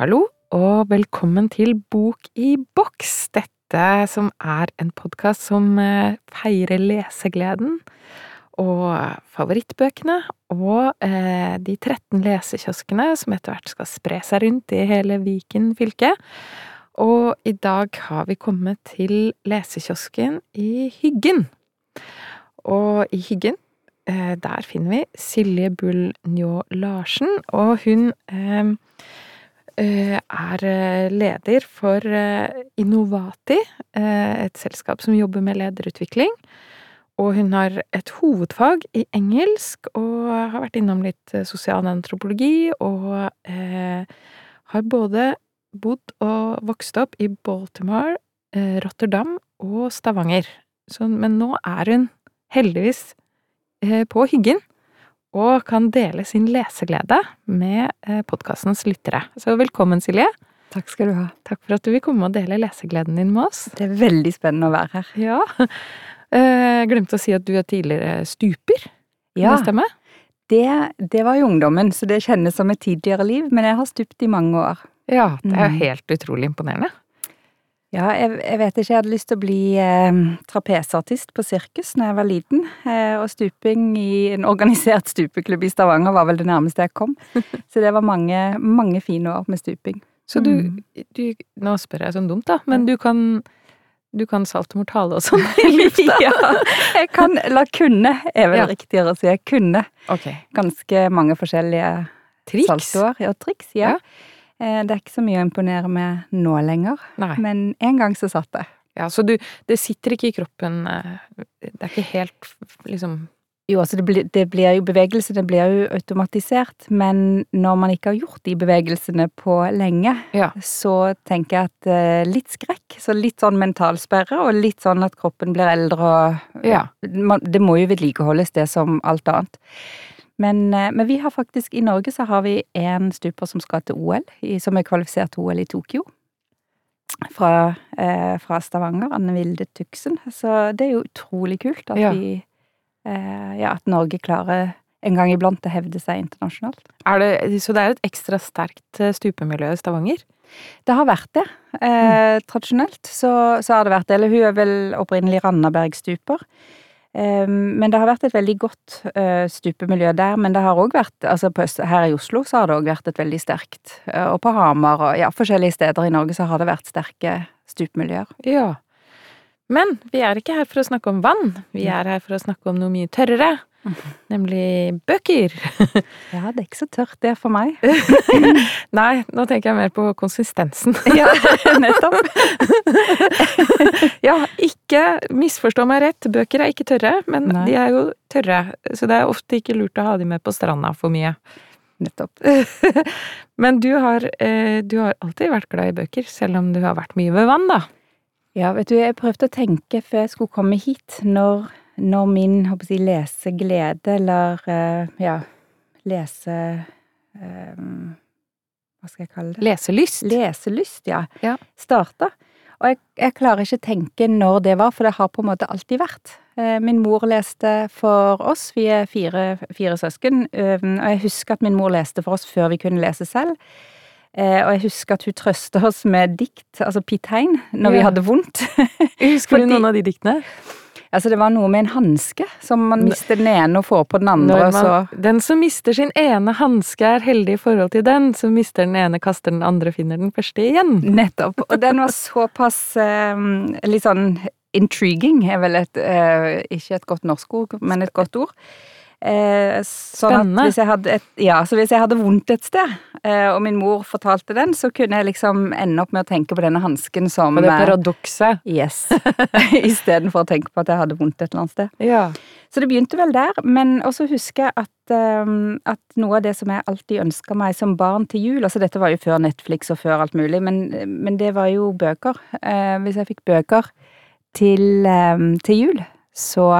Hallo, og velkommen til Bok i boks. Dette som er en podkast som eh, feirer lesegleden og favorittbøkene og eh, de 13 lesekioskene som etter hvert skal spre seg rundt i hele Viken fylke. Og i dag har vi kommet til lesekiosken i Hyggen. Og i Hyggen, der finner vi Silje Bull Njå Larsen, og hun eh, eh, er eh, leder for eh, Innovati, eh, et selskap som jobber med lederutvikling. Og hun har et hovedfag i engelsk, og har vært innom litt sosialantropologi, og har både bodd og vokst opp i Baltimore, Rotterdam og Stavanger. Så, men nå er hun heldigvis på Hyggen og kan dele sin leseglede med podkastens lyttere. Så velkommen, Silje. Takk skal du ha. Takk for at du vil komme og dele lesegleden din med oss. Det er veldig spennende å være her. Ja. Jeg glemte å si at du er tidligere stuper. Ja, det stemme? Det, det var i ungdommen, så det kjennes som et tidligere liv, men jeg har stupt i mange år. Ja, det er helt utrolig imponerende. Ja, jeg, jeg, vet ikke. Jeg hadde lyst til å bli eh, trapesartist på sirkus når jeg var liten. Eh, og stuping i en organisert stupeklubb i Stavanger var vel det nærmeste jeg kom. Så det var mange, mange fine år med stuping. Så du, du Nå spør jeg sånn dumt, da, men du kan du kan saltomortale og sånn i lufta? ja, jeg kan Eller kunne, er vel Ja. riktigere å si. Jeg kunne okay. ganske mange forskjellige Triks? saltoer. Ja, triks, ja. Eh, Det er ikke så mye å imponere med nå lenger, Nei. men en gang så satt det. Ja, så du Det sitter ikke i kroppen eh, Det er ikke helt liksom Jo, altså det blir, det blir jo bevegelsene blir jo automatisert, men når man ikke har gjort de bevegelsene på lenge, Ja. så tenker jeg at eh, litt skrekk, så litt sånn mentalsperre, og litt sånn at kroppen blir eldre og Ja. man, Det må jo vedlikeholdes, det som alt annet. Men, eh, men vi har faktisk, i Norge så har vi en stuper som skal til OL, som er kvalifisert til OL i Tokyo. Fra, eh, fra Stavanger, Anne Vilde Tuksen. Så det er jo utrolig kult at Ja. vi eh, Ja, at Norge klarer en gang iblant å hevde seg internasjonalt. er det, Så det er et ekstra sterkt eh, stupemiljø i Stavanger? Det har vært det. Eh, Tradisjonelt så, så har det vært det. Eller hun er vel opprinnelig Randabergstuper. Eh, men det har vært et veldig godt eh, stupemiljø der. Men det har òg vært altså Her i Oslo så har det òg vært et veldig sterkt. eh, og på Hamar og ja, forskjellige steder i Norge så har det vært sterke stupemiljøer. Ja. Men vi er ikke her for å snakke om vann. Vi er her for å snakke om noe mye tørrere. Nemlig bøker. Ja, det er ikke så tørt det for meg. Nei, nå tenker jeg mer på konsistensen. Ja, nettopp. Ja, ikke misforstå meg rett, bøker er ikke tørre, men Nei. de er jo tørre. Så det er ofte ikke lurt å ha de med på stranda for mye. Nettopp. Men du har, eh, du har alltid vært glad i bøker, selv om du har vært mye ved vann, da. Ja, vet du, jeg prøvde å tenke før jeg skulle komme hit, når, når min, håper jeg, leseglede, eller, eh, ja, lese... eh, hva skal jeg kalle det? Leselyst. Leselyst, ja. Ja. Starta. Og jeg, jeg klarer ikke tenke når det var, for det har på en måte alltid vært. Eh, Min mor leste for oss, vi er fire, fire søsken, og jeg husker at min mor leste for oss før vi kunne lese selv. Eh, Og jeg husker at hun trøste oss med dikt, altså pitegn, når vi hadde vondt. Husker Fordi- du noen av de diktene? Altså det var noe med en hanske, som man mister den ene og får på den andre, Man, så den som mister sin ene hanske er heldig i forhold til den, som mister den ene, kaster den andre, finner den første igjen. Nettopp. Og den var såpass eh, litt sånn intriguing, er vel et eh, Ikke et godt norsk ord, men et godt ord. Eh, sånn Spennende. At hvis jeg hadde et, ja, så hvis jeg hadde vondt et sted, og min mor fortalte den, så kunne jeg liksom ende opp med å tenke på denne hansken som For det eh, paradokset. Yes. Istedenfor å tenke på at jeg hadde vondt et eller annet sted. Ja. Så det begynte vel der, men også husker jeg at, um, at noe av det som jeg alltid ønska meg som barn til jul Altså dette var jo før Netflix og før alt mulig, men, men det var jo bøker. Uh, hvis jeg fikk bøker til, um, til jul, så,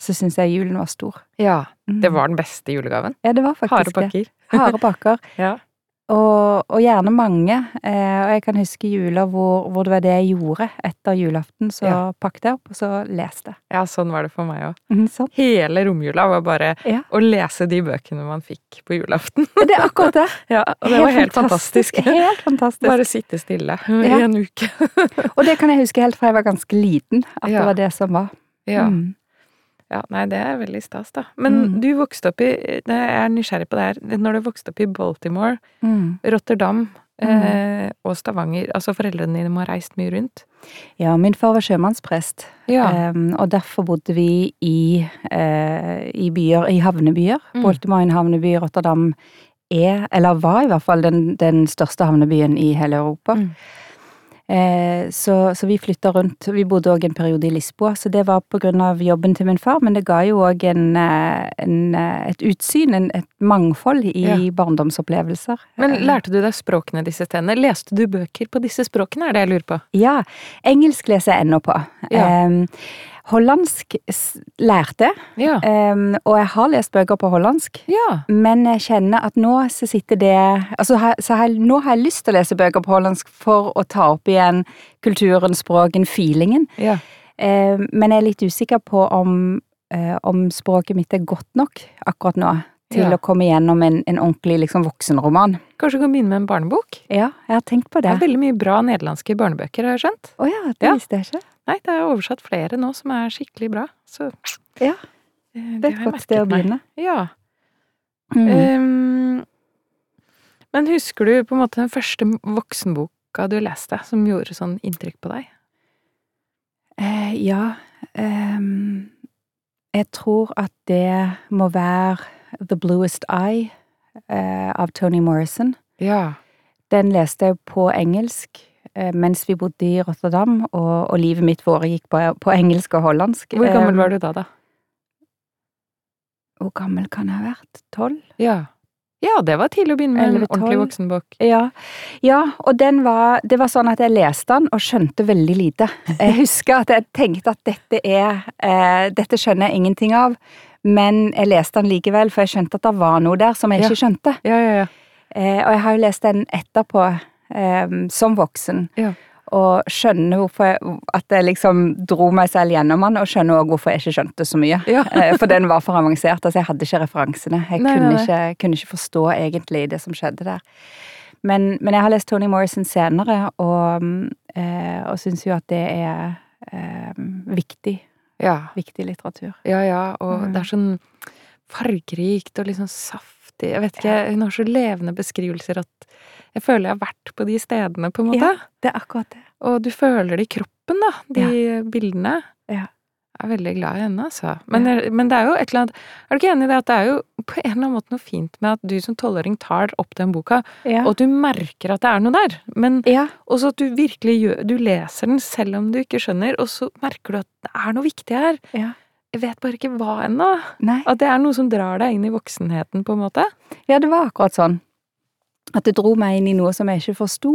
så syns jeg julen var stor. ja. Det var den beste julegaven. Ja, det var faktisk det. pakker. Harde pakker. Ja. Og, og gjerne mange. Eh, og jeg kan huske jula hvor, hvor det var det jeg gjorde etter julaften. Så Ja. pakket jeg opp, og så leste. Ja, sånn var det for meg òg. Mm, sånn. Hele romjula var bare Ja. å lese de bøkene man fikk på julaften. Det er akkurat det. Ja, og det var helt fantastisk. Helt fantastisk. Bare sitte stille i en uke. Og det kan jeg huske helt fra jeg var ganske liten, at det var det som var. Ja. Mm. Ja, nei, det er veldig stas, da. Men Mm. du vokste opp i Jeg er nysgjerrig på det her. Når du vokste opp i Baltimore, Mm. Rotterdam Mm. eh, og Stavanger Altså foreldrene dine må ha reist mye rundt? Ja, min far var sjømannsprest, Ja. eh, og derfor bodde vi i, eh, i byer, i havnebyer. Mm. Baltimore er en havneby, Rotterdam er, eller var i hvert fall, den, den største havnebyen i hele Europa. Mm. Eh, så, så vi flytta rundt. Vi bodde òg en periode i Lisboa, så det var på grunn av jobben til min far, men det ga jo òg eh, eh, et utsyn, en, et mangfold i Ja. barndomsopplevelser. Men lærte du deg språkene disse stedene? Leste du bøker på disse språkene, er det jeg lurer på? Ja. Engelsk leser jeg ennå på. Ja. Em, hollandsk lærte Ja. um, og jeg har lest bøker på hollandsk. Ja. Men jeg kjenner at nå så sitter det Altså, så jeg, nå har jeg lyst til å lese bøker på hollandsk for å ta opp igjen kulturen, språken, feelingen. ja. Um, men jeg er litt usikker på om, um, om språket mitt er godt nok akkurat nå til Ja. å komme gjennom en, en ordentlig liksom, voksenroman. Kanskje du kan begynne med en barnebok? Ja, jeg har tenkt på Det det. er veldig mye bra nederlandske barnebøker, har jeg skjønt. Å ja, det Ja. visste jeg ikke. Nei, det er oversatt flere nå som er skikkelig bra, så Ja, Det, Det er et godt sted å begynne. Ja. Mm. Um, men husker du på en måte den første voksenboka du leste, som gjorde sånn inntrykk på deg? Eh, ja Um, Jeg tror at det må være The Bluest Eye eh, av Tony Morrison. Ja. Den leste jeg på engelsk eh, mens vi bodde i Rotterdam, og, og livet mitt foregikk på, på engelsk og hollandsk. Hvor gammel Ehm, var du da, da? Hvor gammel kan jeg ha vært? Tolv? Ja. Ja, det var tidlig å begynne med en ordentlig 12. voksenbok. Ja. ja, og den var Det var sånn at jeg leste den og skjønte veldig lite. Jeg husker at jeg tenkte at dette er eh, Dette skjønner jeg ingenting av, men jeg leste den likevel, for jeg skjønte at det var noe der som jeg Ja. ikke skjønte. Ja, ja, ja. Eh, og jeg har jo lest den etterpå, eh, som voksen. Ja. Og skjønner hvorfor jeg, at jeg liksom dro meg selv gjennom den, og skjønner òg hvorfor jeg ikke skjønte så mye. Ja. Eh, For den var for avansert. Altså, jeg hadde ikke referansene. Jeg Nei, kunne, nei. Ikke, kunne ikke forstå egentlig det som skjedde der. Men, men jeg har lest Tony Morrison senere, og, eh, og syns jo at det er eh, viktig. Ja, Viktig litteratur. ja, ja. Og Mm. det er sånn fargerikt og liksom saftig. Jeg vet ikke, hun har så levende beskrivelser at jeg føler jeg har vært på de stedene, på en måte. Ja. Det er akkurat det. Og du føler det i kroppen, da, de bildene. Ja. Jeg er veldig glad i henne, altså. Men, det- men det er jo et eller annet Er du ikke enig i det at det er jo på en eller annen måte noe fint med at du som tolvåring tar opp den boka, Ja. og at du merker at det er noe der, men ja. også at du virkelig gjør Du leser den selv om du ikke skjønner, og så merker du at det er noe viktig her. Jeg vet bare ikke hva ennå. At det er noe som drar deg inn i voksenheten, på en måte. Ja, det var akkurat sånn. At det dro meg inn i noe som jeg ikke forsto.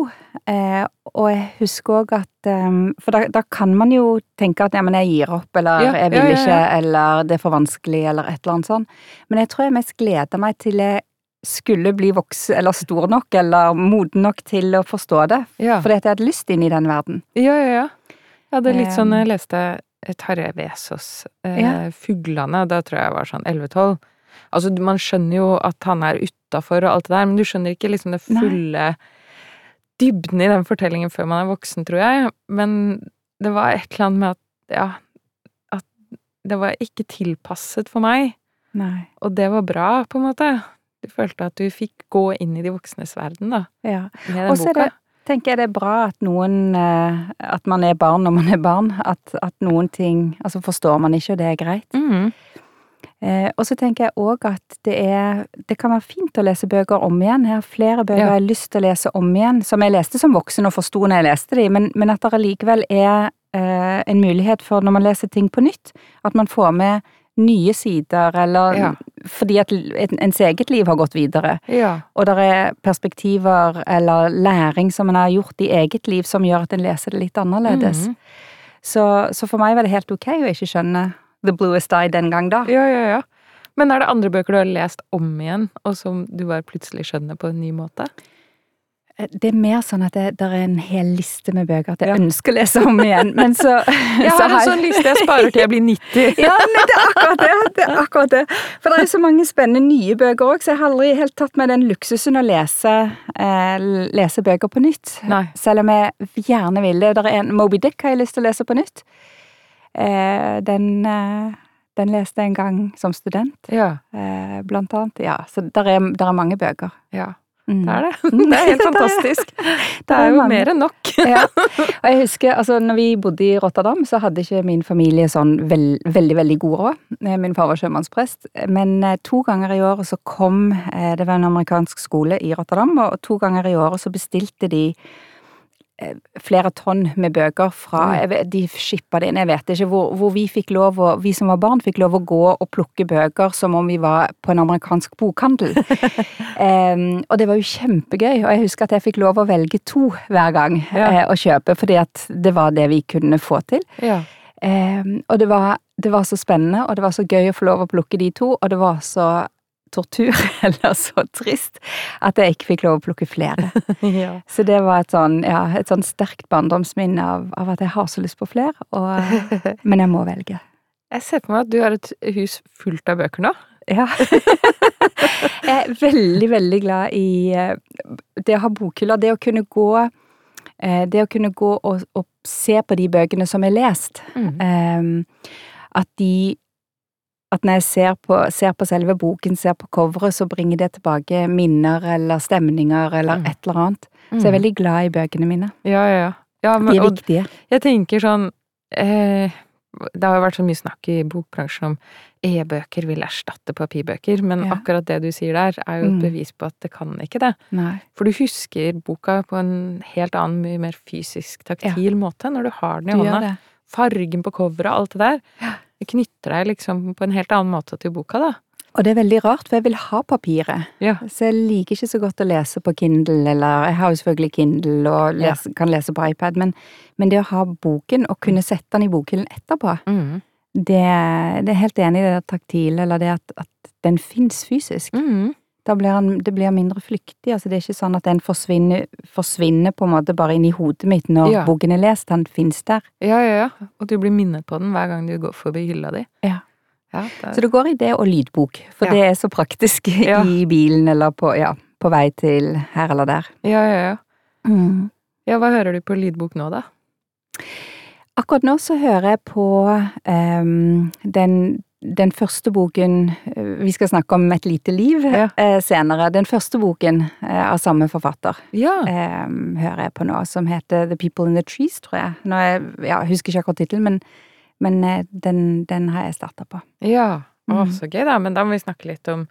Eh, og jeg husker òg at um, For da, da kan man jo tenke at ja, men jeg gir opp, eller Ja, jeg vil ja, ja, ikke, eller det er for vanskelig, eller et eller annet sånt. Men jeg tror jeg mest gleder meg til jeg skulle bli voksen, eller stor nok, eller moden nok til å forstå det. Fordi at jeg hadde lyst inn i den verden. ja, ja. ja. Ja, det er litt sånn Um, jeg leste eh, Tarjei Vesaas eh, Ja. Fuglene, da tror jeg jeg var sånn 11-12. Altså, man skjønner jo at han er utafor og alt det der, men du skjønner ikke liksom det Nei. fulle dybden i den fortellingen før man er voksen, tror jeg. Men det var et eller annet med at, ja At det var ikke tilpasset for meg. Nei. Og det var bra, på en måte. Du følte at du fikk gå inn i de voksnes verden, da, Ja. med den boka. det, tenker jeg det er bra at noen eh, At man er barn når man er barn. At, at noen ting Altså forstår man ikke, og det er greit. Mm. Eh, og så tenker jeg òg at det er Det kan være fint å lese bøker om igjen. Jeg har flere bøker Ja. jeg har lyst til å lese om igjen, som jeg leste som voksen og forsto når jeg leste de, men, men at det allikevel er eh, en mulighet for når man leser ting på nytt, at man får med nye sider, eller Ja. fordi at ens eget liv har gått videre. Ja. Og det er perspektiver eller læring som en har gjort i eget liv som gjør at en leser det litt annerledes. Mhm. Så, så for meg var det helt ok å ikke skjønne The Bluest Eye den gang da. Ja, ja, ja. Men er det andre bøker du har lest om igjen, og som du bare plutselig skjønner på en ny måte? Det er mer sånn at det, er en hel liste med bøker at jeg Ja. ønsker å lese om igjen, men så Jeg har en sånn liste jeg sparer til jeg blir 90. Ja, men det er akkurat det. det er akkurat det. For det er så mange spennende nye bøker òg, så jeg har aldri helt tatt meg den luksusen å lese, eh, lese bøker på nytt. Nei. Selv om jeg gjerne vil det. Det er en Moby Dick har jeg lyst til å lese på nytt. Eh, den, eh, den leste jeg en gang som student, Ja, eh, blant annet. Ja, så der er, der er mange bøker. ja. Mm. Det er det. Det er helt fantastisk. Det er jo mer enn nok. ja. Og jeg husker, altså når vi bodde i Rotterdam, så hadde ikke min familie sånn veld, veldig, veldig god råd. Eh, Min far var sjømannsprest. Men eh, to ganger i året så kom eh, Det var en amerikansk skole i Rotterdam, og to ganger i året så bestilte de flere tonn med bøker fra vet, De skippa det inn, jeg vet ikke, hvor, hvor vi fikk lov å Vi som var barn, fikk lov å gå og plukke bøker som om vi var på en amerikansk bokhandel. um, og det var jo kjempegøy, og jeg husker at jeg fikk lov å velge to hver gang Ja. uh, å kjøpe, fordi at det var det vi kunne få til. Ja. Um, og det var, det var så spennende, og det var så gøy å få lov å plukke de to, og det var så tortur, eller så trist, at jeg ikke fikk lov å plukke flere. ja. Så det var et sånn, ja, et sånn sterkt barndomsminne av, av at jeg har så lyst på flere, og, men jeg må velge. Jeg ser på meg at du har et hus fullt av bøker nå. Ja. jeg er veldig, veldig glad i eh, det å ha bokhyller. Det å kunne gå eh, Det å kunne gå og, og se på de bøkene som er lest. Ehm, at de At når jeg ser på, ser på selve boken, ser på coveret, så bringer det tilbake minner eller stemninger eller Mm. et eller annet. Så jeg er veldig glad i bøkene mine. Ja, ja, ja. ja men, De er viktige. jeg tenker sånn eh, Det har jo vært så mye snakk i bokbransjen om e-bøker vil erstatte papirbøker, men Ja. akkurat det du sier der, er jo et Mm. bevis på at det kan ikke det. Nei. For du husker boka på en helt annen, mye mer fysisk, taktil måte når du har den i Du hånda. Fargen på coveret og alt det der. Det knytter deg liksom på en helt annen måte til boka, da. Og det er veldig rart, for jeg vil ha papiret. Ja. Så jeg liker ikke så godt å lese på Kindle, eller jeg har jo selvfølgelig Kindle og Ja. kan lese på iPad, men, men det å ha boken og kunne sette den i bokhyllen etterpå, Mm. det, det er helt enig i det taktile, eller det at, at den fins fysisk. Mm. Da blir han, det blir mindre flyktig. altså Det er ikke sånn at den forsvinner, forsvinner på en måte bare inn i hodet mitt når Ja. boken er lest, den fins der. Ja, ja, ja. Og du blir minnet på den hver gang du går forbi hylla di. Ja. Ja, det Så det går i det og lydbok, for Ja. det er så praktisk i bilen eller på, ja, på vei til her eller der. ja, ja, ja. Mm. Ja, hva hører du på lydbok nå, da? Akkurat nå så hører jeg på um, den, den første boken eh, Vi skal snakke om Et lite liv Ja. eh, senere. Den første boken eh, av samme forfatter Ja. hører jeg på nå, som heter The People in the Trees, tror jeg. Nå jeg, ja, husker ikke akkurat tittelen, men, men den, den har jeg starta på. Ja. Å, Mhm. så gøy, da. Men da må vi snakke litt om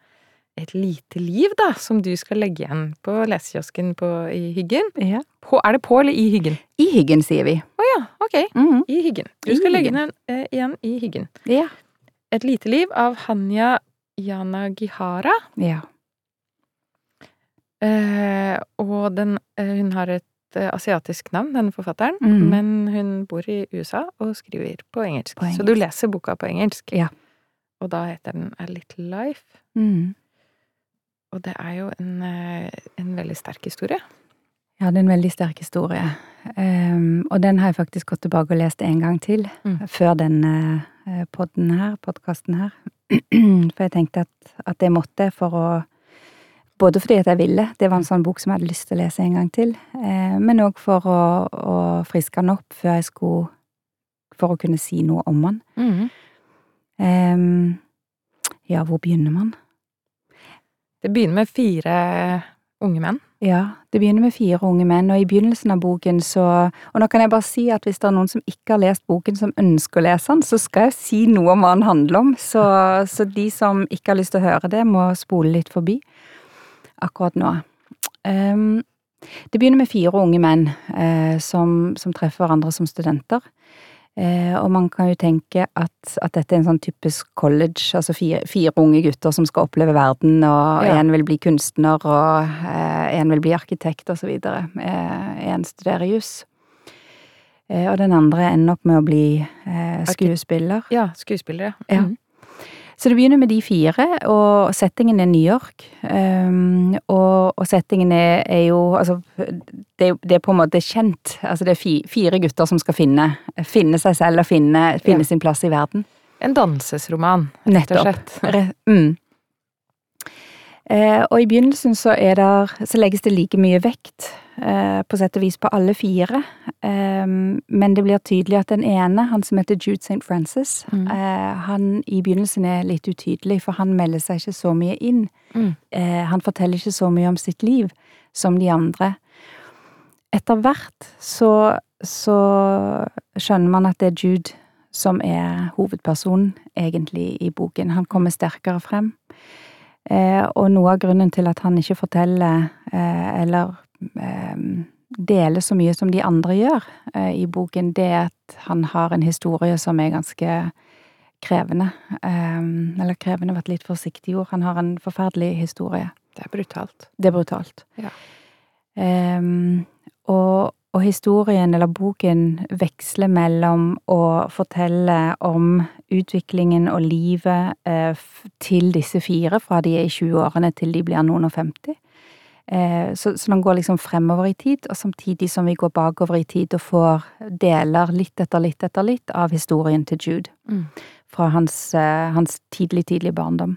Et lite liv, da, som du skal legge igjen på lesekiosken i Hyggen. Ja. På, er det på eller i Hyggen? I hyggen, sier vi. Å ja, ok. Mhm. I Hyggen. Du skal legge den eh, igjen i Hyggen. Ja. Et lite liv av Hanya Yanagihara. ja. Eh, og den, eh, hun har et eh, asiatisk navn, denne forfatteren, mm. men hun bor i USA og skriver på engelsk. På Så du leser boka på engelsk. Ja. Og da heter den A Little Life. Mhm. Og det er jo en, eh, en veldig sterk historie. Ja, det er en veldig sterk historie. Um, og den har jeg faktisk gått tilbake og lest en gang til, Mm. før denne uh, podden her, podkasten her. for jeg tenkte at, at jeg måtte for å Både fordi at jeg ville, det var en sånn bok som jeg hadde lyst til å lese en gang til, eh, men òg for å, å friske den opp før jeg skulle For å kunne si noe om den. Mm. Um, ja, hvor begynner man? Det begynner med fire unge menn. Ja, det begynner med fire unge menn, og i begynnelsen av boken så Og nå kan jeg bare si at hvis det er noen som ikke har lest boken, som ønsker å lese den, så skal jeg si noe om hva den handler om. Så, så de som ikke har lyst til å høre det, må spole litt forbi akkurat nå. Um, det begynner med fire unge menn eh, som, som treffer hverandre som studenter. Eh, og man kan jo tenke at, at dette er en sånn typisk college, altså fire, fire unge gutter som skal oppleve verden, og Ja. en vil bli kunstner, og eh, en vil bli arkitekt, og så videre. Eh, en studerer juss. Eh, og den andre ender opp med å bli eh, skuespiller. Ja, skuespiller, Ja. Mhm. Så det begynner med de fire, og settingen er New York. Um, og, og, settingen er, er jo Altså, det, det, er på en måte kjent. Altså, det er fi, fire gutter som skal finne, finne seg selv og finne, finne ja. sin plass i verden. En dansesroman, rett og slett. Nettopp. Mm. Uh, og i begynnelsen så, der, så legges det like mye vekt, på sett og vis, på alle fire. Eh, men det blir tydelig at den ene, han som heter Jude St. Francis, mm. Eh, han i begynnelsen er litt utydelig, for han melder seg ikke så mye inn. Mm. Eh, han forteller ikke så mye om sitt liv som de andre. Etter hvert så, så skjønner man at det er Jude som er hovedpersonen, egentlig, i boken. Han kommer sterkere frem. Eh, og noe av grunnen til at han ikke forteller eh, eller eh, deler så mye som de andre gjør i boken, det er at han har en historie som er ganske krevende. eller krevende var et litt forsiktig ord. Han har en forferdelig historie. Det er brutalt. Det er brutalt. Ja. Um, og, og historien, eller boken, veksler mellom å fortelle om utviklingen og livet eh, til disse fire, fra de er i 20-årene til de blir noen og 50. Eh, så, så den går liksom fremover i tid, og samtidig som vi går bakover i tid og får deler litt etter litt etter litt av historien til Jude. Mm. Fra hans, eh, hans tidlig, tidlig barndom.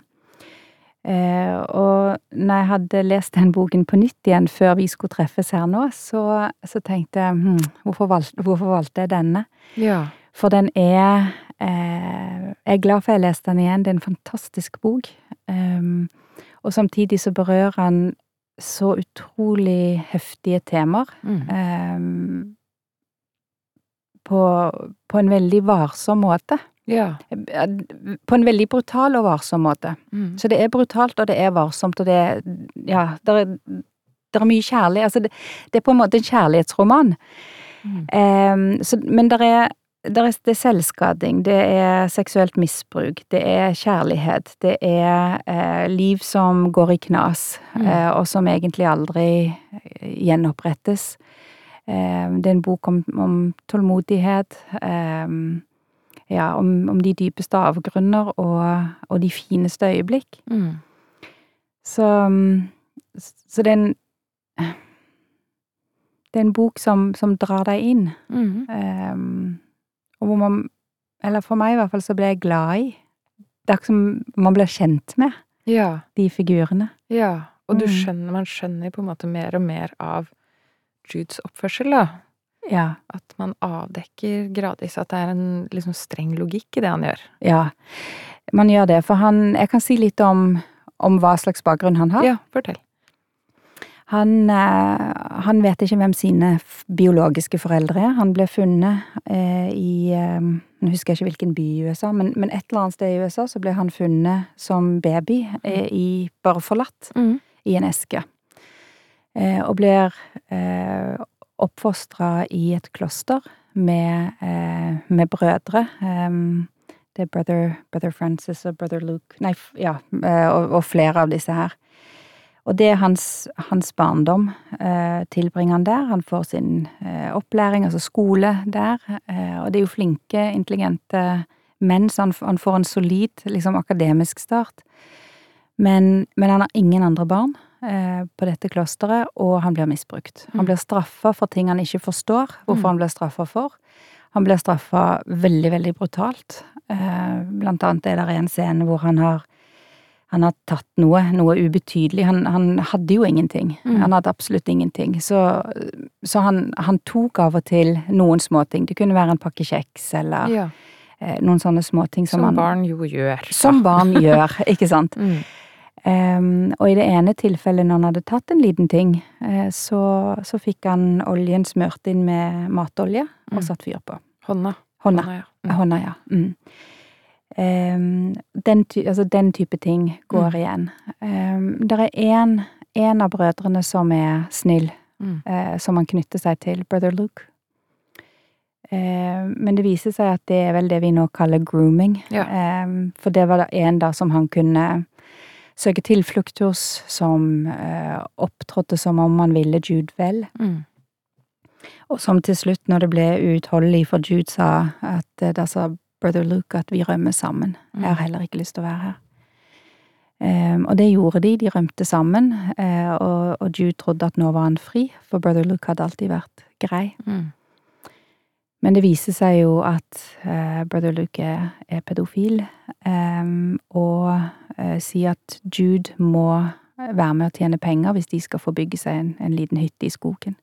Eh, og når jeg hadde lest den boken på nytt igjen før vi skulle treffes her nå, så, så tenkte jeg hm, hvorfor, valgte, hvorfor, valgte jeg denne? Ja. For den er eh, Jeg er glad for jeg leste den igjen. Det er en fantastisk bok. Um, og samtidig så berører han så utrolig heftige temaer. Mm. Um, på, på en veldig varsom måte. Ja. På en veldig brutal og varsom måte. Mm. Så det er brutalt, og det er varsomt, og det er Ja, det er, er, mye kjærlighet Altså, det, det, er på en måte en kjærlighetsroman. Mm. Um, så, men det er, er, det er selvskading, det er seksuelt misbruk, det er kjærlighet, det er eh, liv som går i knas, mm. eh, og som egentlig aldri gjenopprettes. Eh, det er en bok om, om tålmodighet. Eh, ja, om, om, de dypeste avgrunner og, og de fineste øyeblikk. Mm. Så, så det er en Det er en bok som, som drar deg inn. Mm. Um, og hvor man Eller for meg i hvert fall, så ble jeg glad i. Det er ikke som man blir kjent med ja. de figurene. Ja, og du mm. skjønner, man skjønner på en måte mer og mer av Judes oppførsel, da. Ja. At man avdekker gradvis at det er en liksom streng logikk i det han gjør. Ja, man gjør det. For han Jeg kan si litt om, om hva slags bakgrunn han har. Ja, fortell. Han, eh, han vet ikke hvem sine biologiske foreldre er. Han ble funnet eh, i eh, Nå husker jeg ikke hvilken by i USA, men, men, et eller annet sted i USA så ble han funnet som baby, eh, i, bare forlatt, mm. i en eske. Eh, og blir eh, oppfostra i et kloster med, eh, med brødre. Det er brother, brother, Francis og brother Luke Nei, ja, og, og, flere av disse her. Og det er hans, hans barndom. Eh, tilbringer han der. Han får sin eh, opplæring, altså skole, der. Eh, og det er jo flinke, intelligente menn, så han, han får en solid, liksom akademisk start. Men, men han har ingen andre barn. Eh, på dette klosteret, og han blir misbrukt. Han mm. blir straffa for ting han ikke forstår hvorfor mm. han blir straffa for. Han blir straffa veldig, veldig brutalt. Eh, blant annet er det en scene hvor han har han har tatt noe, noe ubetydelig. Han, han hadde jo ingenting. Mm. Han hadde absolutt ingenting. Så, så han, han, tok av og til noen småting. Det kunne være en pakke kjeks eller ja. eh, noen sånne småting som, som barn jo gjør. Som barn gjør, ikke sant. Mm. Um, og i det ene tilfellet når han hadde tatt en liten ting, eh, så, så, fikk han oljen smurt inn med matolje og mm. satt fyr på. Hånda. Hånda, Hånda ja. Mm. Hånda, ja. Mm. Um, den, ty altså, den, type ting går mm. igjen. Um, det er én, én av brødrene som er snill, uh, som han knytter seg til, brother Luke. Uh, men det viser seg at det er vel det vi nå kaller grooming. Ja. for det var en da som han kunne søke tilflukt hos, som uh, opptrådte som om han ville Jude vel. Mm. Og som til slutt, når det ble uutholdelig for Jude, sa at eh, det altså brother Luke at vi rømmer sammen. Mm. Jeg har heller ikke lyst til å være her. Um, og det gjorde de, de rømte sammen, uh, og, og Jude trodde at nå var han fri, for brother Luke hadde alltid vært grei. Mm. Men det viser seg jo at uh, brother Luke er, er pedofil, um, og uh, sier at Jude må være med å tjene penger hvis de skal få bygge seg en, en liten hytte i skogen.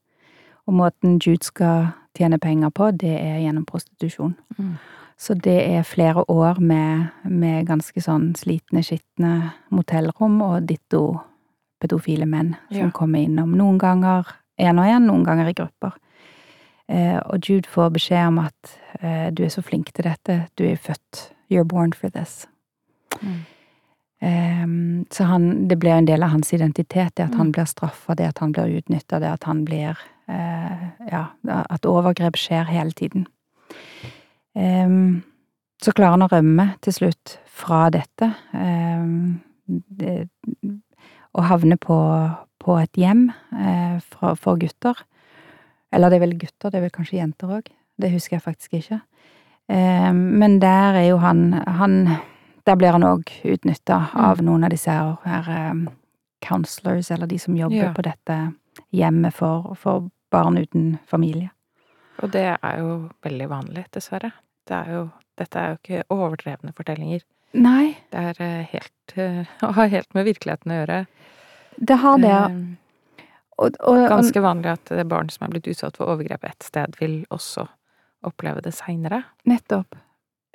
Og måten Jude skal tjene penger på, det er gjennom prostitusjon. Mm. Så det er flere år med, med ganske sånn slitne, skitne motellrom og ditto pedofile menn som Ja. kommer innom. Noen ganger én og én, noen ganger i grupper. Eh, og Jude får beskjed om at eh, du er så flink til dette, du er født, you're born for this. Mm. Eh, så han, det blir en del av hans identitet, det at han Mm. blir straffa, det at han blir utnytta, det at han blir eh, Ja, at overgrep skjer hele tiden. Ehm, så klarer han å rømme til slutt fra dette, ehm, det, og havne på, på et hjem eh, for, gutter. Eller det er vel gutter, det er vel kanskje jenter òg. Det husker jeg faktisk ikke. Ehm, men der er jo han, han der blir han òg utnytta av noen av disse her, counselors, eller de som jobber Ja. på dette hjemmet for, for barn uten familie. Og det er jo veldig vanlig, dessverre. Det er jo, dette er jo ikke overdrevne fortellinger. Nei, Det er eh, helt eh, har helt med virkeligheten å gjøre. det har det. Eh, Og, og, Ganske vanlig at barn som er blitt utsatt for overgrep et sted, vil også oppleve det seinere. nettopp.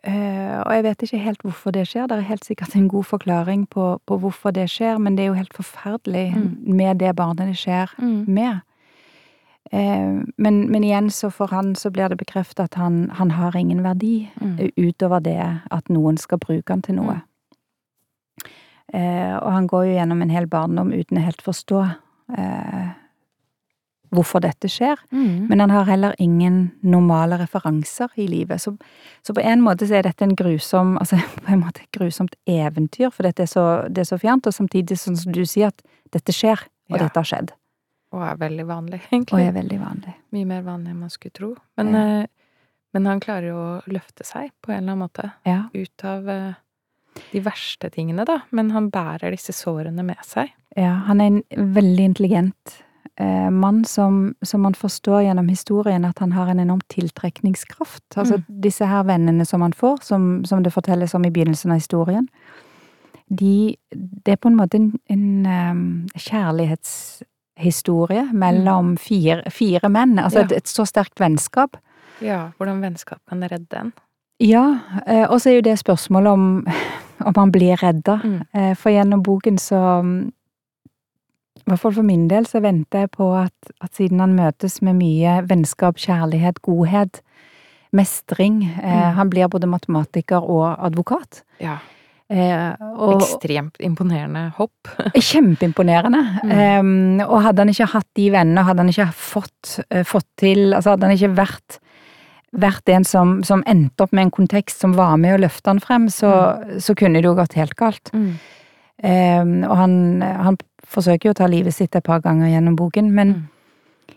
Uh, og jeg vet ikke helt hvorfor det skjer. Det er helt sikkert en god forklaring på, på hvorfor det skjer, men det er jo helt forferdelig Mm. med det barnet det skjer med. Eh, men, men igjen, så for han så blir det bekreftet at han, han har ingen verdi. Mm. utover det at noen skal bruke han til noe. Eh, og han går jo gjennom en hel barndom uten å helt forstå eh, hvorfor dette skjer. Mm. Men han har heller ingen normale referanser i livet. Så, så på en måte så er dette en grusom, altså på en måte et grusomt eventyr, for dette er så, det er så fjernt, og samtidig sånn som du sier, at dette skjer, og Ja. dette har skjedd. Og er veldig vanlig, Og egentlig. er veldig vanlig. Mye mer vanlig enn man skulle tro. Men, Ja. eh, men han klarer jo å løfte seg på en eller annen måte Ja. ut av eh, de verste tingene, da. Men han bærer disse sårene med seg. Ja, han er en veldig intelligent eh, mann som, som man forstår gjennom historien at han har en enorm tiltrekningskraft. Altså disse her vennene som han får, som, som det fortelles om i begynnelsen av historien, de, det er på en måte en, en eh, kjærlighetshistorie mellom fire, fire menn. Altså Ja. et, et så sterkt vennskap. Ja, hvordan vennskap kan redde en. Ja, eh, og så er jo det spørsmålet om, om han blir redda. Mm. Eh, For gjennom boken så I hvert fall for min del så venter jeg på at, at siden han møtes med mye vennskap, kjærlighet, godhet, mestring eh, Mm. Han blir både matematiker og advokat. Ja. Eh, og Ekstremt imponerende hopp. kjempeimponerende. Mm. Eh, og hadde han ikke hatt de vennene, hadde han ikke fått, eh, fått til Altså hadde han ikke vært vært en som, som endte opp med en kontekst som var med å løfte han frem, så, så kunne det jo gått helt galt. Mm. Eh, og han, han forsøker jo å ta livet sitt et par ganger gjennom boken, men, Mm.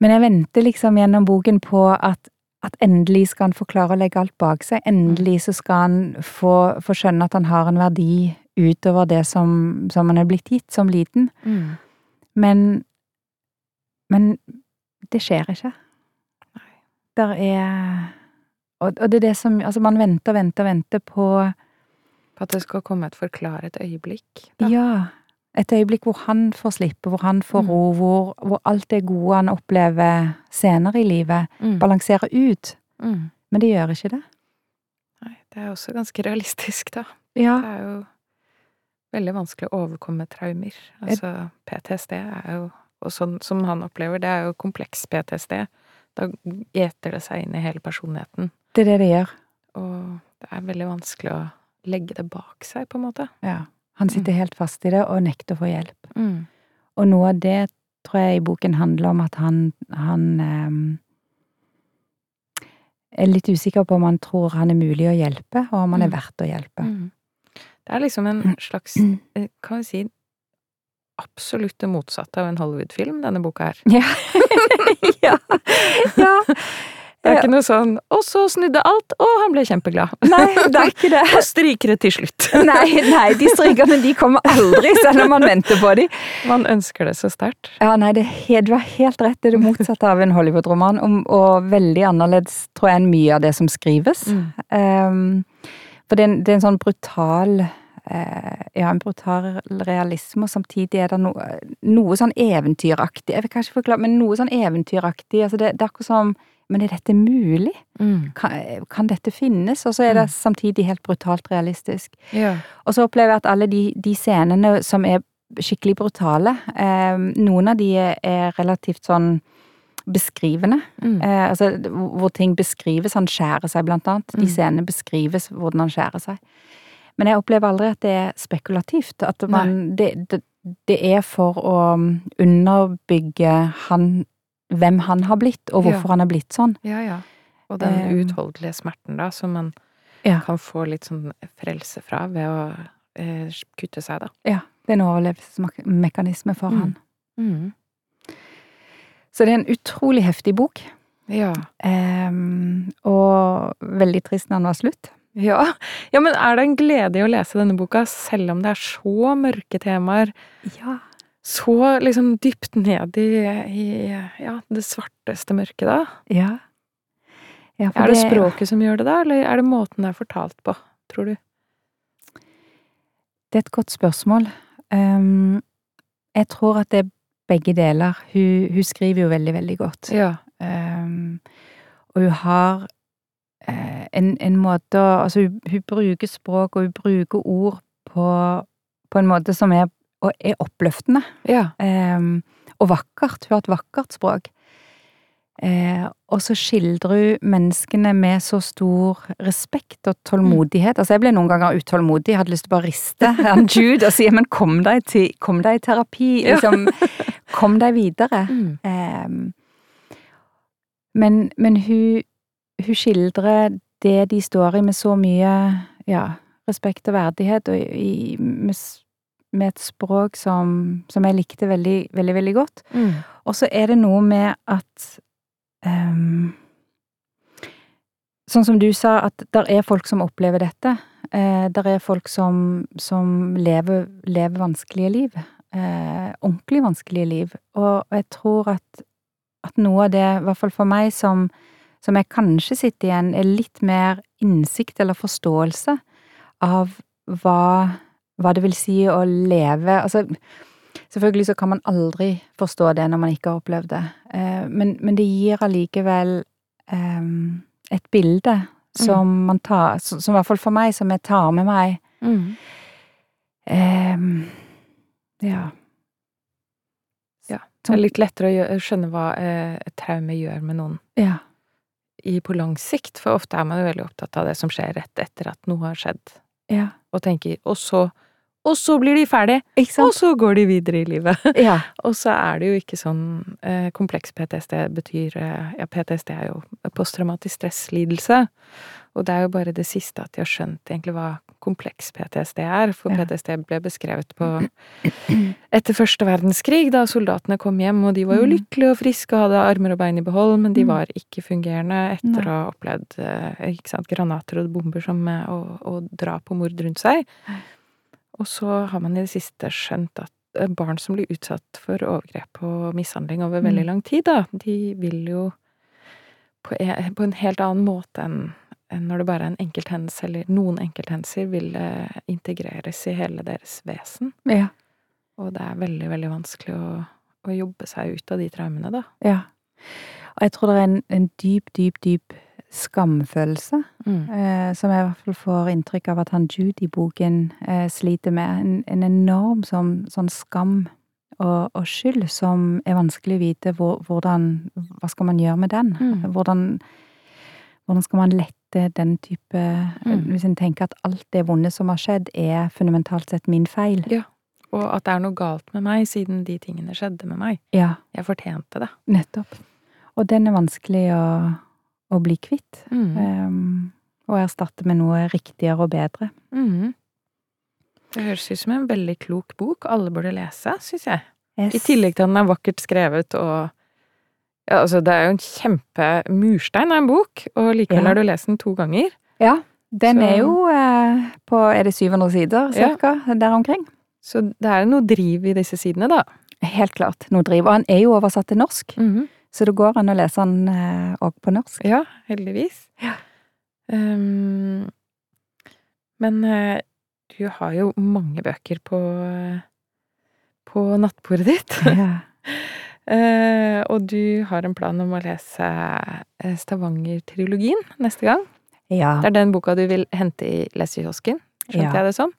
men jeg venter liksom gjennom boken på at, at endelig skal han få klare å legge alt bak seg. Endelig så skal han få, få skjønne at han har en verdi utover det som, som han er blitt gitt som liten. Mm. Men, men det skjer ikke. Nei. Der er og, og det er det som Altså, man venter, venter, venter på På at det skal komme et forklaret øyeblikk. Da. Ja. Et øyeblikk hvor han får slippe, hvor han får Mm. ro, hvor, hvor alt det gode han opplever senere i livet, Mm. balanserer ut. Mm. Men det gjør ikke det. Nei, det er også ganske realistisk, da. Ja. Det er jo veldig vanskelig å overkomme traumer. Altså, PTSD er jo Og sånn som han opplever, det er jo kompleks PTSD. Da eter det seg inn i hele personligheten. Det er det det gjør. Og det er veldig vanskelig å legge det bak seg, på en måte. Ja. Han sitter helt fast i det og nekter å få hjelp. Mm. Og noe av det tror jeg i boken handler om at han, han ehm, er litt usikker på om han tror han er mulig å hjelpe, og om han er Mm. verdt å hjelpe. Mm. Det er liksom en slags, eh, kan vi si, absolutt det motsatte av en Hollywood-film, denne boka her. Ja. ja. ja. Det er ikke noe sånn 'og så snudde alt, og han ble kjempeglad'. Nei, det er ikke det. Og strykere til slutt. Nei, nei, de strykerne de kommer aldri, selv om man venter på dem. Man ønsker det så sterkt. Ja, nei, du har helt rett. Det er det motsatte av en Hollywood-roman, og, veldig annerledes, tror jeg, enn mye av det som skrives. Mm. Um, for det er, en, det er en sånn brutal eh, Ja, en brutal realisme, og samtidig er det noe, noe sånn eventyraktig Jeg vil kanskje forklare, men noe sånn eventyraktig. Altså det, det er akkurat som Men er dette mulig? Mm. Kan, kan dette finnes? Og så er det samtidig helt brutalt realistisk. Ja. Og så opplever jeg at alle de, de scenene som er skikkelig brutale, eh, noen av de er, relativt sånn beskrivende. Mm. Eh, altså hvor ting beskrives. Han skjærer seg, blant annet. De Mm. scenene beskrives hvordan han skjærer seg. Men jeg opplever aldri at det er spekulativt. At man, det, det, det er for å underbygge han, hvem han har blitt, og hvorfor Ja. han har blitt sånn. ja, ja. Og den Eh, uutholdelige smerten, da, som man Ja. kan få litt sånn frelse fra ved å eh, kutte seg, da. Ja, det er en overlevelsesmekanisme for Mm. han. Mm. Så det er en utrolig heftig bok. Ja. Um, og veldig trist når den var slutt. Ja. ja, men er det en glede i å lese denne boka, selv om det er så mørke temaer? Ja. Så liksom dypt ned i, i ja, det svarteste mørket, da? Ja. ja Er det språket som gjør det, da, eller er det måten det er fortalt på, tror du? Det er et godt spørsmål. Um, jeg tror at det er begge deler. Hun, hun skriver jo veldig, veldig godt. Ja. Um, og hun har uh, en, en måte å Altså, hun, hun bruker språk, og hun bruker ord på, på en måte som er, og er oppløftende. Ja. Eh, og vakkert. Hun har et vakkert språk. Eh, og så skildrer hun menneskene med så stor respekt og tålmodighet. Altså, jeg ble noen ganger utålmodig, jeg hadde lyst til å bare riste han Jude og si men kom deg, til, kom deg i terapi, liksom. Kom deg videre. Mm. Eh, men men hun, hun skildrer det de står i med så mye ja, respekt og verdighet, og i, med, med et språk som, som jeg likte veldig, veldig, veldig godt. Mm. Og så er det noe med at um, Sånn som du sa, at der er folk som opplever dette. Eh, der er folk som, som lever, lever vanskelige liv. Eh, ordentlig vanskelige liv. Og jeg tror at, at noe av det, i hvert fall for meg, som, som jeg kanskje sitter igjen, er litt mer innsikt eller forståelse av hva, hva det vil si å leve Altså, selvfølgelig så kan man aldri forstå det når man ikke har opplevd det, eh, men, men det gir allikevel um, et bilde som man tar Som som i hvert fall for meg, som jeg tar med meg. Mm. Um, ja. Ja. Det er litt lettere å gjøre, skjønne hva eh, et traume gjør med noen Ja. i, på lang sikt, for ofte er man jo veldig opptatt av det som skjer rett etter at noe har skjedd, Ja. og tenker og så og så blir de ferdig, og så går de videre i livet. Ja. Og så er det jo ikke sånn eh, Kompleks PTSD betyr eh, Ja, PTSD er jo posttraumatisk stresslidelse. Og det er jo bare det siste at de har skjønt egentlig hva kompleks PTSD er. For Ja. PTSD ble beskrevet på etter første verdenskrig, da soldatene kom hjem, og de var jo Mm. lykkelige og friske og hadde armer og bein i behold, men de Mm. var ikke fungerende etter Nei. å ha opplevd eh, sant, granater og bomber som, eh, og, og drap og mord rundt seg. Og så har man i det siste skjønt at eh, barn som blir utsatt for overgrep og mishandling over veldig Mm. lang tid, da, de vil jo på en, helt annen måte enn enn når det bare er en enkelthendelse, eller noen enkelthendelser, vil eh, integreres i hele deres vesen. Ja. Og det er veldig, veldig vanskelig å, å jobbe seg ut av de traumene, da. ja. Og jeg tror det er en, en dyp, dyp, dyp skamfølelse, eh, som jeg i hvert fall får inntrykk av at han Jude i boken eh, sliter med. En, en enorm sånn, sånn skam og, og skyld som er vanskelig å vite hvor, hvordan Hva skal man gjøre med den? Mm. Hvordan, hvordan skal man lette den type Mm. Hvis en tenker at alt det vonde som har skjedd, er fundamentalt sett min feil. Og at det er noe galt med meg, siden de tingene skjedde med meg. Ja, Jeg fortjente det. nettopp. Og den er vanskelig å, å bli kvitt. Mm. Um, og erstatte med noe riktigere og bedre. Mm. Det høres ut som en veldig klok bok alle burde lese, syns jeg. I tillegg til at den er vakkert skrevet og Ja, altså det er jo en kjempe murstein av en bok, og likevel Ja. har du lest den to ganger. Ja, den Så- er jo eh, på Er det 700 sider, Ja. cirka? Der omkring? Så det er jo noe driv i disse sidene, da. Helt klart. Noe driv. Og han er jo oversatt til norsk, så det går an å lese den òg på norsk. Ja, heldigvis. Ja. Um, men eh, du har jo mange bøker på, eh, på nattbordet ditt. Ja. uh, og du har en plan om å lese eh, Stavanger-trilogien neste gang. ja. Det er den boka du vil hente i lesekiosken, skjønte Ja. jeg det sånn?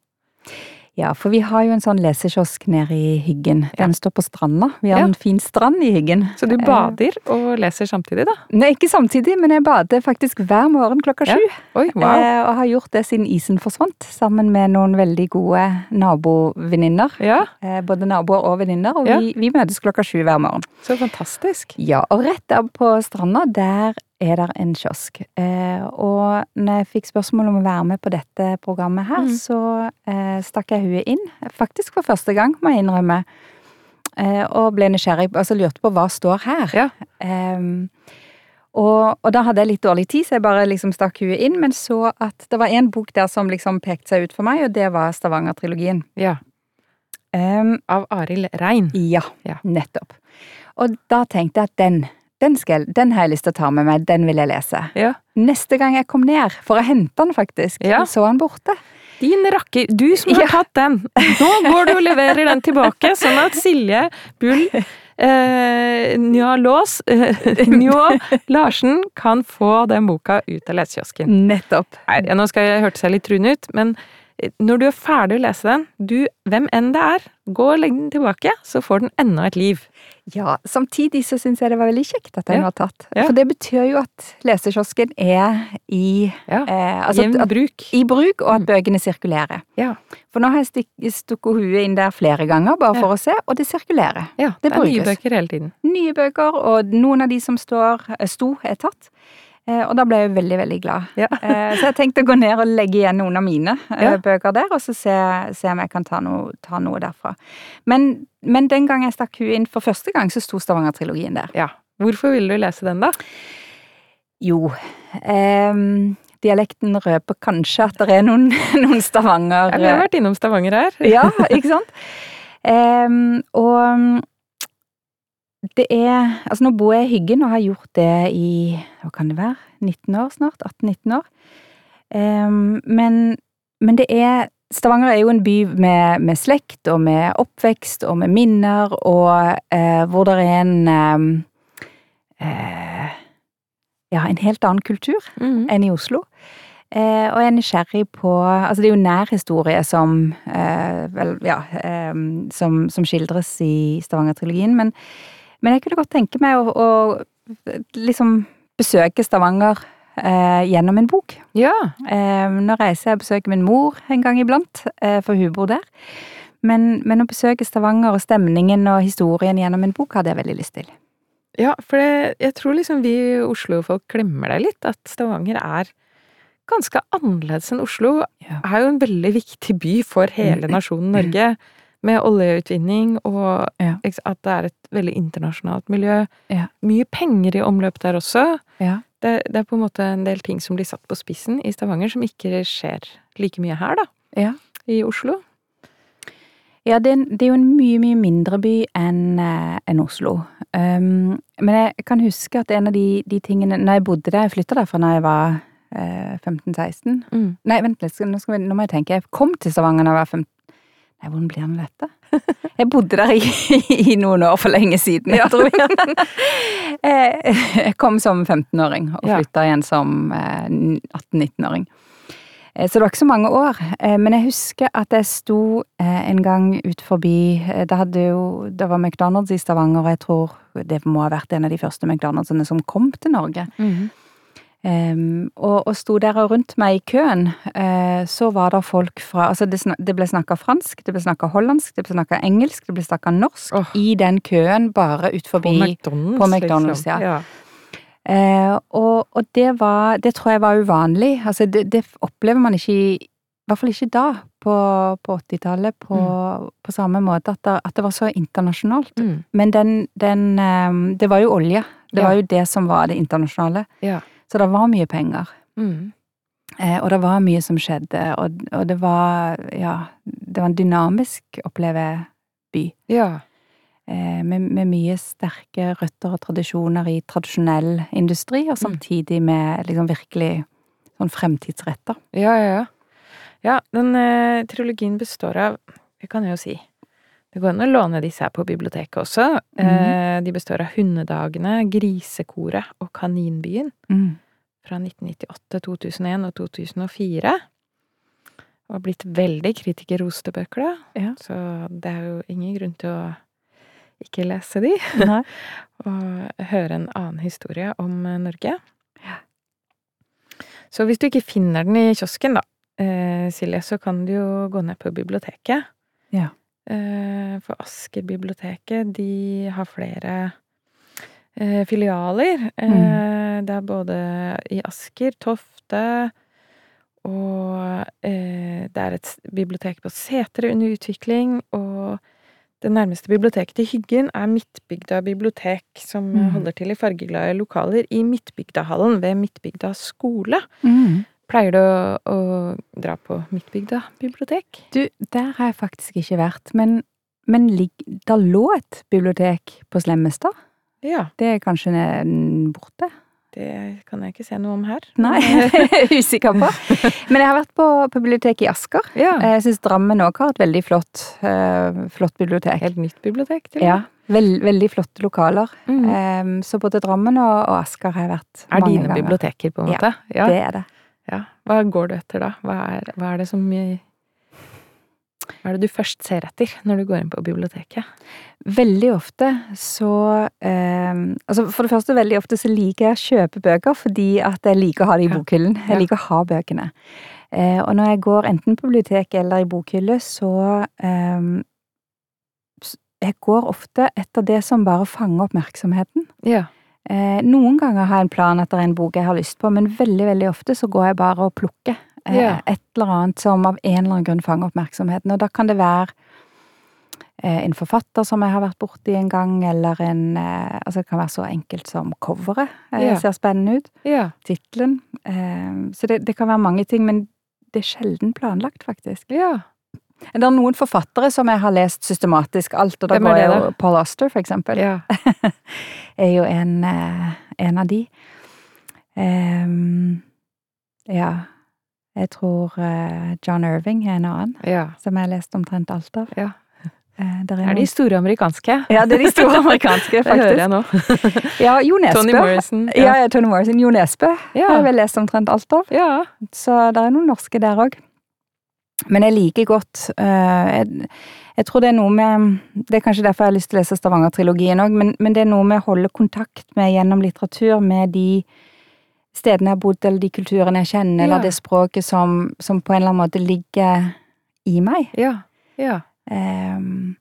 Ja, for vi har jo en sånn lesekiosk nede i Hyggen. Ja. Den står på stranda. Vi har Ja. en fin strand i Hyggen. Så du Eh, bader og leser samtidig, da? Nei, ikke samtidig, men jeg bader faktisk hver morgen klokka Ja. Oi, wow. Eh, og har gjort det siden isen forsvant, sammen med noen veldig gode nabovenninner. Ja, Eh, både naboer og venninner, og Ja. vi, vi møtes klokka sju hver morgen. så fantastisk. Ja, og rett der på stranda, der er der en kiosk. Eh, og når jeg fikk spørsmål om å være med på dette programmet her, mm. så eh, stakk jeg huet inn. Faktisk for første gang, må jeg innrømme. Eh, og ble nysgjerrig, altså lurte på hva står her. Ja. Ehm, og, og da hadde jeg litt dårlig tid, så jeg bare liksom stakk huet inn, men så at det var en bok der som liksom pekte seg ut for meg, og det var Stavanger-trilogien. Ja. Ehm, Av Arild Rein. ja, Ja. nettopp. Og da tenkte jeg at den, den, skal, den har jeg lyst til å ta med meg, den vil jeg lese. Ja. Neste gang jeg kom ned, for å hente den faktisk, Ja. så han borte. Din rakker, du som har Ja. tatt den! Nå går du og leverer den tilbake, sånn at Silje Bull eh, Njå Lås eh, Njå Larsen kan få den boka ut av lesekiosken. Nettopp. Nei, nå skal jeg hørtes jeg litt trun ut, men når du er ferdig å lese den, du, hvem enn det er, gå og legg den tilbake, så får den enda et liv. Ja, samtidig så syns jeg det var veldig kjekt at den Ja. var tatt. Ja. For det betyr jo at lesekiosken er i Ja. eh, altså, Jevn at, bruk. i bruk, og at Mm. bøkene sirkulerer. Ja. For nå har jeg stukket huet inn der flere ganger, bare for å se, og det sirkulerer. ja, Det det er nye bøker hele tiden. Nye bøker, og noen av de som står, eh, sto, er tatt. Eh, Og da ble jeg veldig, veldig glad. Ja. Eh, Så jeg tenkte å gå ned og legge igjen noen av mine eh, Ja. bøker der, og så se, se om jeg kan ta noe, ta noe derfra. Men, men den gang jeg stakk hun inn for første gang, så sto Stavanger-trilogien der. Ja. Hvorfor ville du lese den, da? Jo, ehm, dialekten røper kanskje at det er noen, noen Stavanger Ja, vi har vært innom Stavanger her. Ja, ikke sant? Ehm, og det er Altså, nå bor jeg i Hyggen og har gjort det i hva kan det være? 19 år snart? 18-19 år. Um, men, men det er Stavanger er jo en by med, med slekt og med oppvekst og med minner, og uh, hvor det er en um, uh, Ja, en helt annen kultur Mhm. enn i Oslo. Eh, og jeg er nysgjerrig på Altså, det er jo nærhistorie som eh, Vel, ja eh, som, som skildres i Stavanger-trilogien, men, men jeg kunne godt tenke meg å, å liksom besøke Stavanger eh, gjennom en bok. Ja. Eh, nå reiser jeg og besøker min mor en gang iblant, eh, for hun bor der. Men, men å besøke Stavanger og stemningen og historien gjennom en bok hadde jeg veldig lyst til. Ja, for det, jeg tror liksom vi Oslo-folk glemmer det litt, at Stavanger er ganske annerledes enn Oslo. Ja. Er jo en veldig viktig by for hele nasjonen Norge, med oljeutvinning og Ja. at det er et veldig internasjonalt miljø. Ja. Mye penger i omløp der også. Ja. Det, det er på en måte en del ting som blir satt på spissen i Stavanger, som ikke skjer like mye her, da. Ja. I Oslo. Ja, det er, en- det er jo en mye, mye mindre by enn en Oslo. Um, men jeg kan huske at en av de, de tingene Når jeg bodde der, jeg flytta derfra da jeg var eh, 15-16 Mm. Nei, vent litt, nå, vi, nå må jeg tenke. Jeg kom til Stavanger da jeg var 15 Nei, hvordan blir med dette? Jeg bodde der i, i noen år for lenge siden, jeg tror jeg. Eh, Jeg kom som 15-åring og flytta igjen som eh, 18-19-åring. Eh, Så det var ikke så mange år. Eh, Men jeg husker at jeg sto eh, en gang ut forbi eh, Det jo Det var McDonald's i Stavanger, og jeg tror det må ha vært en av de første McDonald'sene som kom til Norge. Mm Um, og, og sto der og rundt meg i køen, eh, så var det folk fra Altså, det, det ble snakka fransk, det ble snakka hollandsk, det ble snakka engelsk, det ble snakka norsk oh. i den køen bare ut På forbi. McDonald's, på McDonald's, liksom. ja. Eh, og, og det var Det tror jeg var uvanlig. Altså, det, det opplever man ikke i hvert fall ikke da, på, på 80-tallet, på, på samme måte, at det, at det var så internasjonalt. Mm. Men den, den eh, Det var jo olje Det Ja. var jo det som var det internasjonale. Ja. Så det var mye penger. Mm. Eh, og det var mye som skjedde, og, og det var Ja, det var en dynamisk, opplever by. Ja. Eh, med, med mye sterke røtter og tradisjoner i tradisjonell industri, og samtidig med liksom virkelig sånn fremtidsretter. Ja, ja, ja. Ja, den eh, trilogien består av Det kan jeg jo si. Det går an å låne disse her på biblioteket også. Eh, de består av Hundedagene, Grisekoret og Kaninbyen Mm. fra 1998, 2001 og 2004. Og har blitt veldig kritikerroste bøker, da. Ja. Så det er jo ingen grunn til å ikke lese de. Og høre en annen historie om eh, Norge. Ja. Så hvis du ikke finner den i kiosken, da, eh, Silje, så kan du jo gå ned på biblioteket. Ja. Eh, for Asker biblioteket, de har flere eh, filialer. Mm. Det er både i Asker, Tofte og det er et bibliotek på Setre under utvikling, og det nærmeste biblioteket til Hyggen er Midtbygda bibliotek, som Mm. holder til i fargeglade lokaler i Midtbygdahallen ved Midtbygda skole. Mm. Pleier du å, å dra på Midtbygda bibliotek? Du, der har jeg faktisk ikke vært, men, men der lå et bibliotek på Slemmestad. Ja, Det er kanskje borte? det kan jeg ikke se noe om her. Nei, jeg er usikker på. Men jeg har vært på, på biblioteket i Asker. Ja. Jeg syns Drammen òg har et veldig flott, eh, flott bibliotek. Helt nytt bibliotek, til og Ja, veld, veldig flotte lokaler. Mm. Em, så både Drammen og, og Asker har jeg vært Er mange dine biblioteker, på en Ja, måte? Ja. Det er det. Ja. Hva går du etter da? Hva er, hva er det som Hva er det du først ser etter når du går inn på biblioteket? Veldig ofte så eh, Altså for det første, veldig ofte så liker jeg å kjøpe bøker fordi at jeg liker å ha det i bokhyllen. Jeg liker å ha bøkene. Eh, og når jeg går enten på biblioteket eller i bokhylle, så eh, Jeg går ofte etter det som bare fanger oppmerksomheten. Ja. Eh, noen ganger har jeg en plan etter en bok jeg har lyst på, men veldig, veldig ofte så går jeg bare og plukker Ja. et eller annet som av en eller annen grunn fanger oppmerksomheten. Og da kan det være eh, en forfatter som jeg har vært borti en gang, eller en eh, Altså det kan være så enkelt som coveret. Ja. Ser spennende ut. Yeah. Tittelen. Så det, det kan være mange ting, men det er sjelden planlagt, faktisk. ja. Det er noen forfattere som jeg har lest systematisk alt, og da er går jeg jo Paul Auster, for eksempel ja. er jo en, eh, en av de. Um, ja, jeg tror eh, John Irving er en annen, ja. som jeg har lest omtrent alt av. Ja. Er, Det er de store amerikanske. Ja, det er de store amerikanske, Det hører jeg faktisk. nå. Ja, Jo Nesbø. Tony Morrison. Ja, ja, Tony Morrison. Jo Nesbø Ja. har jeg vel lest omtrent alt av. Ja. Så det er noen norske der òg. Men jeg liker godt eh, jeg, jeg tror det er noe med Det er kanskje derfor jeg har lyst til å lese Stavanger-trilogien òg, men, men det er noe med å holde kontakt med gjennom litteratur med de stedene jeg har bodd, eller de kulturene jeg kjenner, Ja. eller det språket som, som på en eller annen måte ligger i meg. Ja. Ja. Um,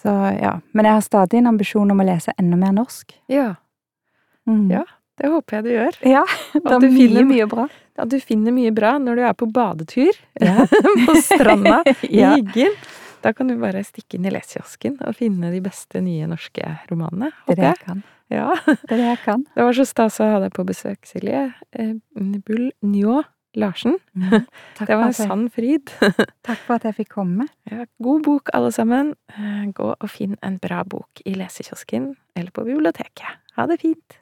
så ja. Men jeg har stadig en ambisjon om å lese enda mer norsk. Ja. Mm. Ja. Det håper jeg du gjør. Ja, det er du mye, finner- mye bra. At du finner mye bra når du er på badetur Ja. på stranda i Ja. Hyggen. Da kan du bare stikke inn i lesekiosken og finne de beste nye norske romanene. Er håper jeg. kan. Ja. Det er jeg kan. Det var så stas å ha deg på besøk, Silje. Eh, Bull Njå Larsen. Takk Det var en sann fryd. Takk for at jeg fikk komme. Ja, god bok, alle sammen. Eh, Gå og finn en bra bok i lesekiosken eller på biblioteket. Ha det fint.